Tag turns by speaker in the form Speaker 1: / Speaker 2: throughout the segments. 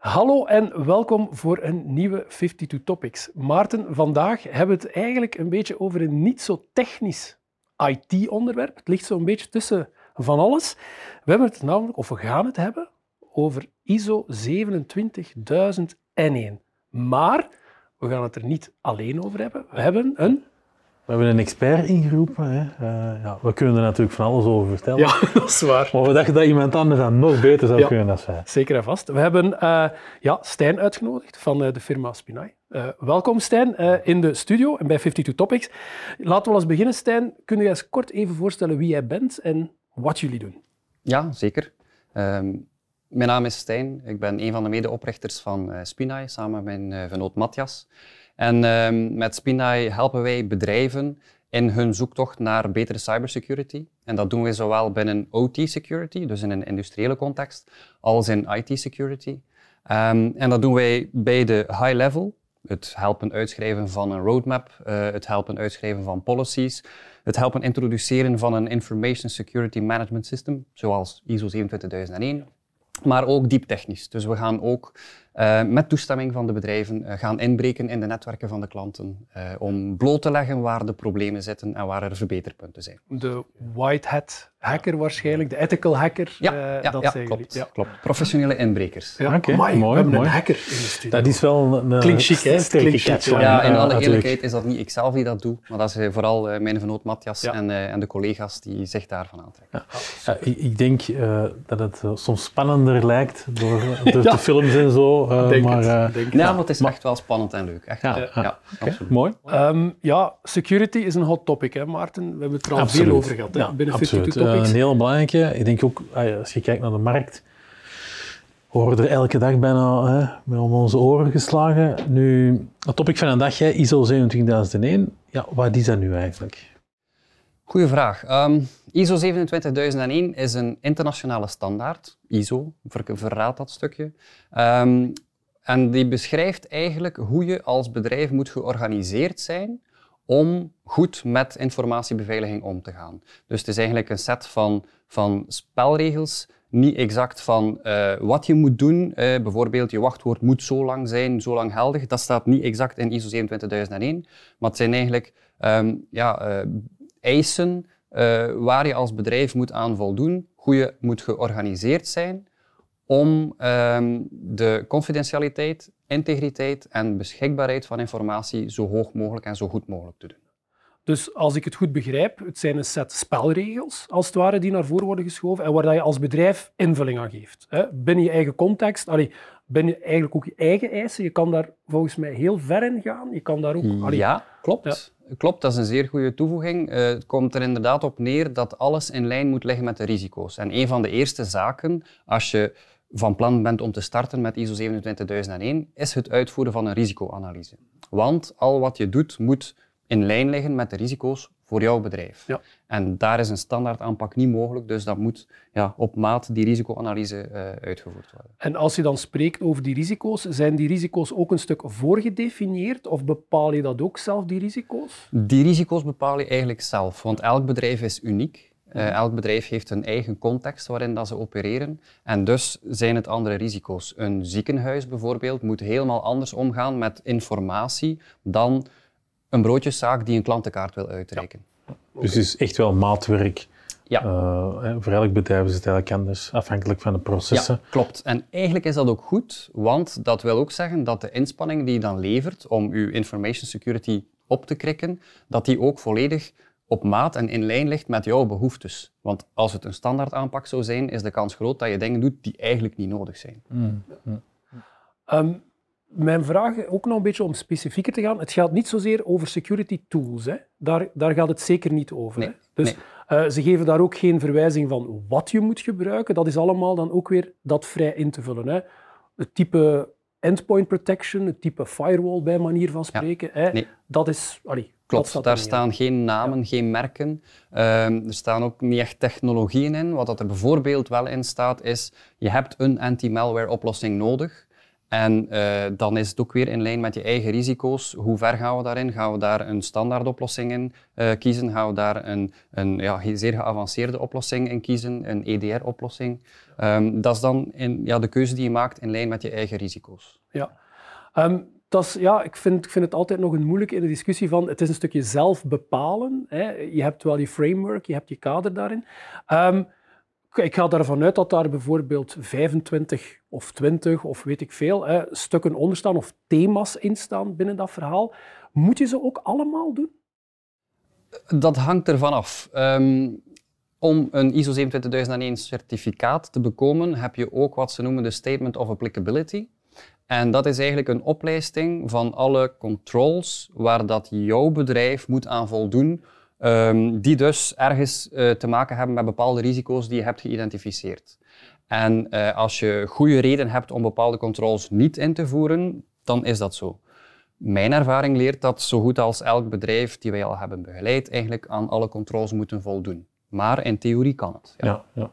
Speaker 1: Hallo en welkom voor een nieuwe 52 Topics. Maarten, vandaag hebben we het eigenlijk een beetje over een niet zo technisch IT-onderwerp. Het ligt zo'n beetje tussen van alles. We hebben het namelijk, of we gaan het hebben, over ISO 27001. Maar we gaan het er niet alleen over hebben. We hebben een...
Speaker 2: We hebben een expert ingeroepen. Hè. Eh, ja, we kunnen er natuurlijk van alles over vertellen.
Speaker 1: Ja, dat is waar.
Speaker 2: Maar we dachten dat iemand anders dat nog beter zou
Speaker 1: Ja.
Speaker 2: kunnen dan wij.
Speaker 1: Zeker en vast. We hebben eh, ja, Stijn uitgenodigd van eh, de firma Spinai. Eh, welkom Stijn eh, in de studio en bij 52 Topics. Laten we eens beginnen, Stijn. Kun je eens kort even voorstellen wie jij bent en wat jullie doen?
Speaker 3: Ja, zeker. Ehm, mijn naam is Stijn. Ik ben een van de medeoprichters van eh Spinai, samen met mijn eh genoot Matthias. En ehm, met Spinai helpen wij bedrijven in hun zoektocht naar betere cybersecurity. En dat doen we zowel binnen OT-security, dus in een industriële context, als in IT-security. Ehm, en dat doen wij bij de high level, het helpen uitschrijven van een roadmap, eh, het helpen uitschrijven van policies, het helpen introduceren van een Information Security Management System, zoals ISO 27001, maar ook diep technisch. Dus we gaan ook eh, met toestemming van de bedrijven eh, gaan inbreken in de netwerken van de klanten eh, om bloot te leggen waar de problemen zitten en waar er verbeterpunten zijn.
Speaker 1: De white hat hacker waarschijnlijk, de ethical hacker.
Speaker 3: Ja,
Speaker 1: eh,
Speaker 3: ja,
Speaker 1: dat
Speaker 3: ja
Speaker 1: zijn
Speaker 3: klopt,
Speaker 1: jullie. Ja.
Speaker 3: klopt. Professionele inbrekers.
Speaker 1: Ja, amai,
Speaker 2: mooi,
Speaker 1: we hebben
Speaker 2: mooi.
Speaker 1: een hacker in de studio.
Speaker 2: Dat is wel een, een
Speaker 1: Klinkt chic, hè? Klinkt chic,
Speaker 3: Ja, in alle
Speaker 2: natuurlijk.
Speaker 3: eerlijkheid is dat niet ikzelf die dat doe, maar dat is vooral eh, mijn vernoot Matthias
Speaker 1: Ja.
Speaker 3: en, eh, en de collega's die zich daarvan aantrekken.
Speaker 2: Ja, ik, ik denk eh, dat het soms spannender lijkt door, door
Speaker 1: Ja.
Speaker 2: de films en zo. Eh,
Speaker 1: Denk
Speaker 2: maar
Speaker 1: het,
Speaker 2: eh,
Speaker 1: denk het.
Speaker 3: Ja, maar het is echt wel spannend en leuk. Echt,
Speaker 2: ja, ja.
Speaker 3: ja,
Speaker 2: Oké,
Speaker 3: absoluut.
Speaker 2: mooi.
Speaker 1: Ehm, ja, security is een hot topic, hè, Maarten. We hebben het er al
Speaker 2: Absoluut.
Speaker 1: veel over gehad hè,
Speaker 2: Ja,
Speaker 1: binnen
Speaker 2: absoluut.
Speaker 1: 52
Speaker 2: Eh,
Speaker 1: Topics.
Speaker 2: een hele belangrijke. Ik denk ook, ah als je kijkt naar de markt, horen we er elke dag bijna hè, met om onze oren geslagen. Nu, het topic van een dag, hè, ISO 27001. Ja, wat is dat nu eigenlijk?
Speaker 3: Goeie vraag. Ehm, ISO 27001 is een internationale standaard. ISO, ver, verraadt dat stukje. Ehm, en die beschrijft eigenlijk hoe je als bedrijf moet georganiseerd zijn om goed met informatiebeveiliging om te gaan. Dus het is eigenlijk een set van, van spelregels, niet exact van eh, wat je moet doen. Eh, bijvoorbeeld, je wachtwoord moet zo lang zijn, zo lang geldig. Dat staat niet exact in ISO 27001, maar het zijn eigenlijk ehm, ja, eh, eisen eh, waar je als bedrijf moet aan voldoen, hoe je moet georganiseerd zijn om ehm, de confidentialiteit, integriteit en beschikbaarheid van informatie zo hoog mogelijk en zo goed mogelijk te doen.
Speaker 1: Dus als ik het goed begrijp, het zijn een set spelregels, als het ware, die naar voren worden geschoven en waar je als bedrijf invulling aan geeft. Binnen je eigen context, binnen eigenlijk ook je eigen eisen. Je kan daar volgens mij heel ver in gaan. Je kan daar ook... allee,
Speaker 3: Ja, klopt. Klopt, dat is een zeer goede toevoeging. Eh, het komt er inderdaad op neer dat alles in lijn moet liggen met de risico's. En een van de eerste zaken, als je van plan bent om te starten met ISO 27001, is het uitvoeren van een risicoanalyse. Want al wat je doet, moet in lijn liggen met de risico's voor jouw bedrijf.
Speaker 1: Ja.
Speaker 3: En daar is een standaard aanpak niet mogelijk, dus dat moet ja, op maat die risicoanalyse eh, uitgevoerd worden.
Speaker 1: En als je dan spreekt over die risico's, zijn die risico's ook een stuk voorgedefinieerd of bepaal je dat ook zelf, die risico's?
Speaker 3: Die risico's bepaal je eigenlijk zelf, want elk bedrijf is uniek. Eh, elk bedrijf heeft een eigen context waarin dat ze opereren. En dus zijn het andere risico's. Een ziekenhuis bijvoorbeeld moet helemaal anders omgaan met informatie dan een broodjeszaak die een klantenkaart wil uitreiken.
Speaker 2: Dus het is echt wel maatwerk.
Speaker 3: Ja.
Speaker 2: Eh, hè, voor elk bedrijf is het eigenlijk anders, afhankelijk van de processen.
Speaker 3: Ja, klopt. En eigenlijk is dat ook goed, want dat wil ook zeggen dat de inspanning die je dan levert om je information security op te krikken, dat die ook volledig op maat en in lijn ligt met jouw behoeftes. Want als het een standaard aanpak zou zijn, is de kans groot dat je dingen doet die eigenlijk niet nodig zijn.
Speaker 1: Ehm, mijn vraag, ook nog een beetje om specifieker te gaan. Het gaat niet zozeer over security tools. Hè. Daar, daar gaat het zeker niet over.
Speaker 3: Nee,
Speaker 1: hè. Dus
Speaker 3: nee.
Speaker 1: eh, ze geven daar ook geen verwijzing van wat je moet gebruiken. Dat is allemaal dan ook weer dat vrij in te vullen. Hè. Het type endpoint protection, het type firewall bij manier van spreken. hè,
Speaker 3: nee.
Speaker 1: Dat is... Allee,
Speaker 3: Klopt, daar staan geen namen, geen merken. Ehm, er staan ook niet echt technologieën in. Wat dat er bijvoorbeeld wel in staat is, je hebt een anti-malware oplossing nodig. En eh, dan is het ook weer in lijn met je eigen risico's. Hoe ver gaan we daarin? Gaan we daar een standaard oplossing in eh, kiezen? Gaan we daar een, een ja, zeer geavanceerde oplossing in kiezen? Een EDR-oplossing? Ehm, dat is dan in, ja, de keuze die je maakt in lijn met je eigen risico's.
Speaker 1: Ja. Ehm, dat is, ja, ik vind, ik vind het altijd nog een moeilijk in de discussie van het is een stukje zelf bepalen. Hè. Je hebt wel je framework, je hebt je kader daarin. Ehm, ik ga ervan uit dat daar bijvoorbeeld 25 of 20 of weet ik veel hè, stukken onder staan of thema's in staan binnen dat verhaal. Moet je ze ook allemaal doen?
Speaker 3: Dat hangt ervan af. Ehm, om een ISO 27001 certificaat te bekomen, heb je ook wat ze noemen de Statement of Applicability. En dat is eigenlijk een oplijsting van alle controls waar dat jouw bedrijf moet aan voldoen, ehm, die dus ergens eh, te maken hebben met bepaalde risico's die je hebt geïdentificeerd. En eh, als je goede reden hebt om bepaalde controls niet in te voeren, dan is dat zo. Mijn ervaring leert dat zo goed als elk bedrijf die wij al hebben begeleid, eigenlijk aan alle controls moeten voldoen. Maar in theorie kan het. Ja,
Speaker 2: ja.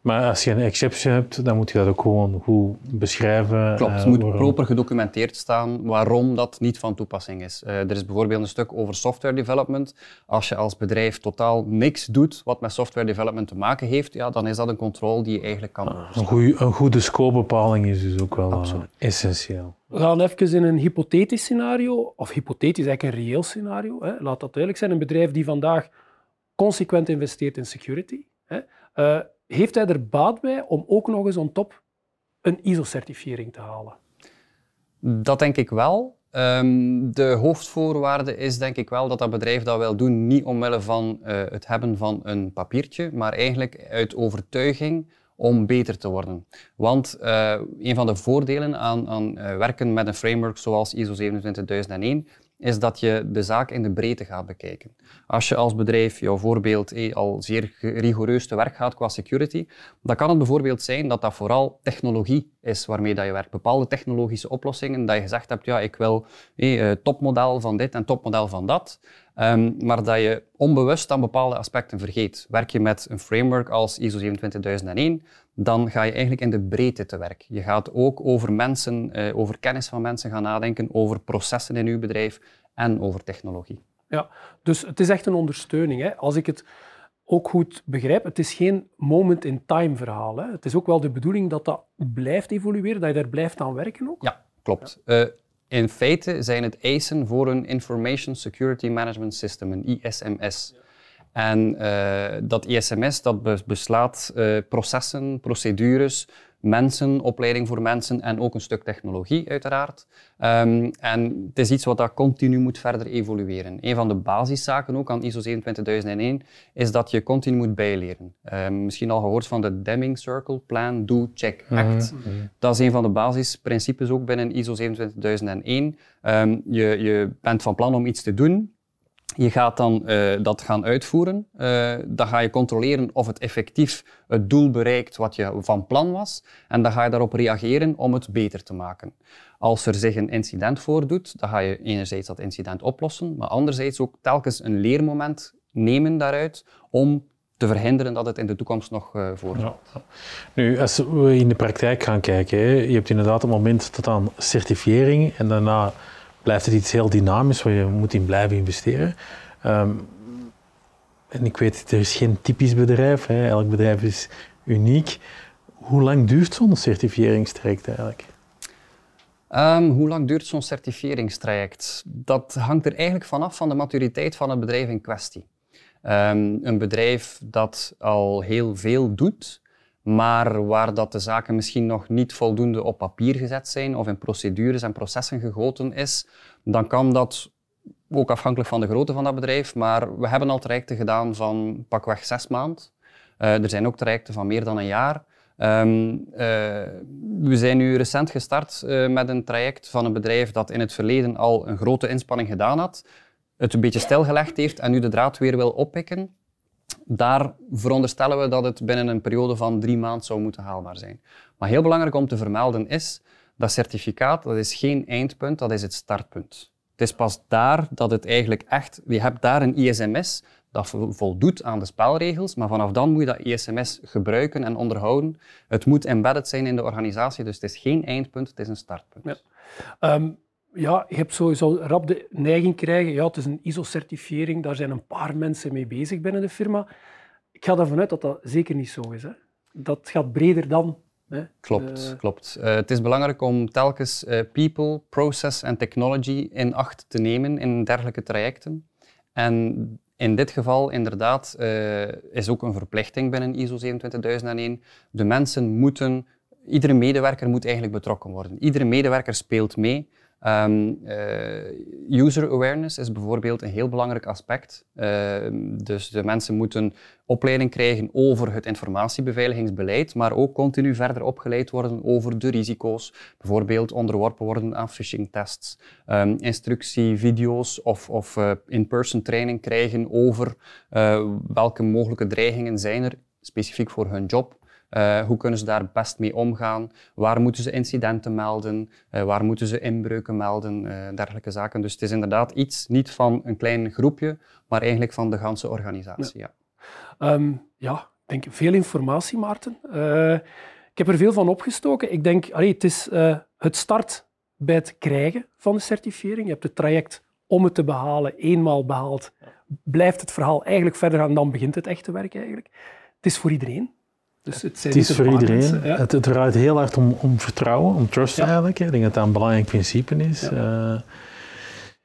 Speaker 2: Maar als je een exception hebt, dan moet je dat ook gewoon goed beschrijven.
Speaker 3: Klopt,
Speaker 2: eh,
Speaker 3: het moet
Speaker 2: waarom.
Speaker 3: proper gedocumenteerd staan waarom dat niet van toepassing is. Eh, er is bijvoorbeeld een stuk over software development. Als je als bedrijf totaal niks doet wat met software development te maken heeft, ja, dan is dat een controle die je eigenlijk kan overslaan.
Speaker 2: Een, goeie, een goede scopebepaling is dus ook wel eh,
Speaker 3: Absoluut.
Speaker 2: essentieel.
Speaker 1: We gaan even in een hypothetisch scenario, of hypothetisch eigenlijk een reëel scenario. Hè. Laat dat duidelijk zijn. Een bedrijf die vandaag consequent investeert in security, hè, eh, heeft hij er baat bij om ook nog eens on top een ISO-certifiering te halen?
Speaker 3: Dat denk ik wel. Ehm, de hoofdvoorwaarde is denk ik wel dat dat bedrijf dat wil doen, niet omwille van eh, het hebben van een papiertje, maar eigenlijk uit overtuiging om beter te worden. Want eh, een van de voordelen aan, aan eh, werken met een framework zoals ISO 27001 is dat je de zaak in de breedte gaat bekijken. Als je als bedrijf, jouw voorbeeld, eh, al zeer rigoureus te werk gaat qua security, dan kan het bijvoorbeeld zijn dat dat vooral technologie is waarmee dat je werkt. Bepaalde technologische oplossingen, dat je gezegd hebt, ja, ik wil eh, eh, topmodel van dit en topmodel van dat, Ehm, maar dat je onbewust aan bepaalde aspecten vergeet. Werk je met een framework als ISO 27001, dan ga je eigenlijk in de breedte te werk. Je gaat ook over mensen, eh, over kennis van mensen gaan nadenken, over processen in je bedrijf en over technologie.
Speaker 1: Ja, dus het is echt een ondersteuning. Hè. Als ik het ook goed begrijp, het is geen moment-in-time verhaal. Hè. Het is ook wel de bedoeling dat dat blijft evolueren, dat je daar blijft aan werken ook.
Speaker 3: Ja, klopt. Eh, in feite zijn het eisen voor een Information Security Management System, een ISMS. En eh, dat ISMS dat be- beslaat eh, processen, procedures, mensen, opleiding voor mensen en ook een stuk technologie uiteraard. Ehm, en het is iets wat dat continu moet verder evolueren. Een van de basiszaken ook aan ISO 27001 is dat je continu moet bijleren. Ehm, misschien al gehoord van de Deming Circle, Plan, Do, Check, Act. Dat is een van de basisprincipes ook binnen ISO 27001. Ehm, je, je bent van plan om iets te doen. Je gaat dan eh, dat gaan uitvoeren. Eh, dan ga je controleren of het effectief het doel bereikt wat je van plan was. En dan ga je daarop reageren om het beter te maken. Als er zich een incident voordoet, dan ga je enerzijds dat incident oplossen, maar anderzijds ook telkens een leermoment nemen daaruit om te verhinderen dat het in de toekomst nog eh voorkomt.
Speaker 2: Nu, als we in de praktijk gaan kijken, hè, je hebt inderdaad een moment tot aan certifiering en daarna blijft het iets heel dynamisch waar je moet in blijven investeren. Ehm, en ik weet, er is geen typisch bedrijf, hè. elk bedrijf is uniek. Hoe lang duurt zo'n certificeringstraject eigenlijk?
Speaker 3: Ehm, hoe lang duurt zo'n certificeringstraject? Dat hangt er eigenlijk vanaf van de maturiteit van het bedrijf in kwestie. Ehm, een bedrijf dat al heel veel doet, maar waar dat de zaken misschien nog niet voldoende op papier gezet zijn of in procedures en processen gegoten is, dan kan dat ook afhankelijk van de grootte van dat bedrijf. Maar we hebben al trajecten gedaan van pakweg zes maanden. Eh, er zijn ook trajecten van meer dan een jaar. Ehm, eh, we zijn nu recent gestart eh, met een traject van een bedrijf dat in het verleden al een grote inspanning gedaan had, het een beetje stilgelegd heeft en nu de draad weer wil oppikken. Daar veronderstellen we dat het binnen een periode van drie maanden zou moeten haalbaar zijn. Maar heel belangrijk om te vermelden is Dat certificaat dat is geen eindpunt, dat is het startpunt. Het is pas daar dat het eigenlijk echt... Je hebt daar een ISMS dat voldoet aan de spelregels, maar vanaf dan moet je dat ISMS gebruiken en onderhouden. Het moet embedded zijn in de organisatie, dus het is geen eindpunt, het is een startpunt.
Speaker 1: Ja. Ehm, ja, je hebt sowieso rap de neiging krijgen, ja, het is een ISO-certifiering, daar zijn een paar mensen mee bezig binnen de firma. Ik ga ervan uit dat dat zeker niet zo is. Hè. Dat gaat breder dan. Hè.
Speaker 3: Klopt,
Speaker 1: Uh,
Speaker 3: klopt. Uh, het is belangrijk om telkens uh, people, process en technology in acht te nemen in dergelijke trajecten. En in dit geval inderdaad is ook een verplichting binnen ISO 27001. De mensen moeten, iedere medewerker moet eigenlijk betrokken worden. Iedere medewerker speelt mee. Um, uh, user awareness is bijvoorbeeld een heel belangrijk aspect. Uh, dus de mensen moeten opleiding krijgen over het informatiebeveiligingsbeleid, maar ook continu verder opgeleid worden over de risico's. Bijvoorbeeld onderworpen worden aan phishing-tests, um, instructievideo's of, of uh, in-person training krijgen over welke mogelijke dreigingen zijn er specifiek voor hun job. Uh, hoe kunnen ze daar best mee omgaan? Waar moeten ze incidenten melden? Uh, waar moeten ze inbreuken melden? Uh, dergelijke zaken. Dus het is inderdaad iets niet van een klein groepje, maar eigenlijk van de ganse organisatie. Ja,
Speaker 1: ja. Um, ja ik denk veel informatie, Maarten. ik heb er veel van opgestoken. Ik denk, allee, het is het start bij het krijgen van de certificering. Je hebt het traject om het te behalen, eenmaal behaald, blijft het verhaal eigenlijk verder gaan, dan begint het echte werk eigenlijk. Het is voor iedereen.
Speaker 2: Dus het, het is voor iedereen. Mensen, ja. het, het, draait heel hard om, om vertrouwen, om trust ja. eigenlijk. Hè. Ik denk dat dat een belangrijk principe is. Ja. Uh,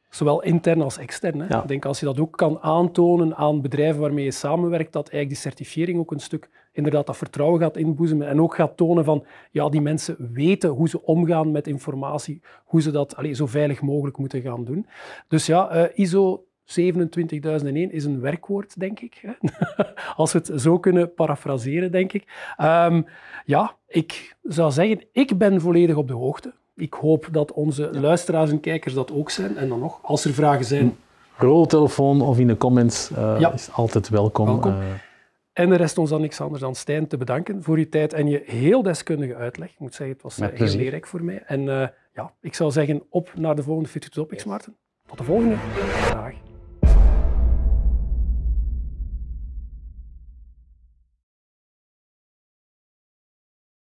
Speaker 1: Zowel intern als extern. Hè. Ik denk als je dat ook kan aantonen aan bedrijven waarmee je samenwerkt, dat eigenlijk die certificering ook een stuk inderdaad dat vertrouwen gaat inboezemen en ook gaat tonen van ja, die mensen weten hoe ze omgaan met informatie, hoe ze dat allez, zo veilig mogelijk moeten gaan doen. Dus ja, uh, ISO 27001 is een werkwoord, denk ik. Als we het zo kunnen parafraseren, denk ik. Um, ja, ik zou zeggen, ik ben volledig op de hoogte. Ik hoop dat onze ja. luisteraars en kijkers dat ook zijn. En dan nog, als er vragen zijn...
Speaker 2: Roltelefoon of in de comments uh, ja. is altijd welkom.
Speaker 1: welkom. Uh, en er rest ons dan niks anders dan Stijn te bedanken voor je tijd en je heel deskundige uitleg. Ik moet zeggen, het was heel leerrijk voor mij. En uh, ja, ik zou zeggen, op naar de volgende Fit Topics, Maarten. Tot de volgende. Dag.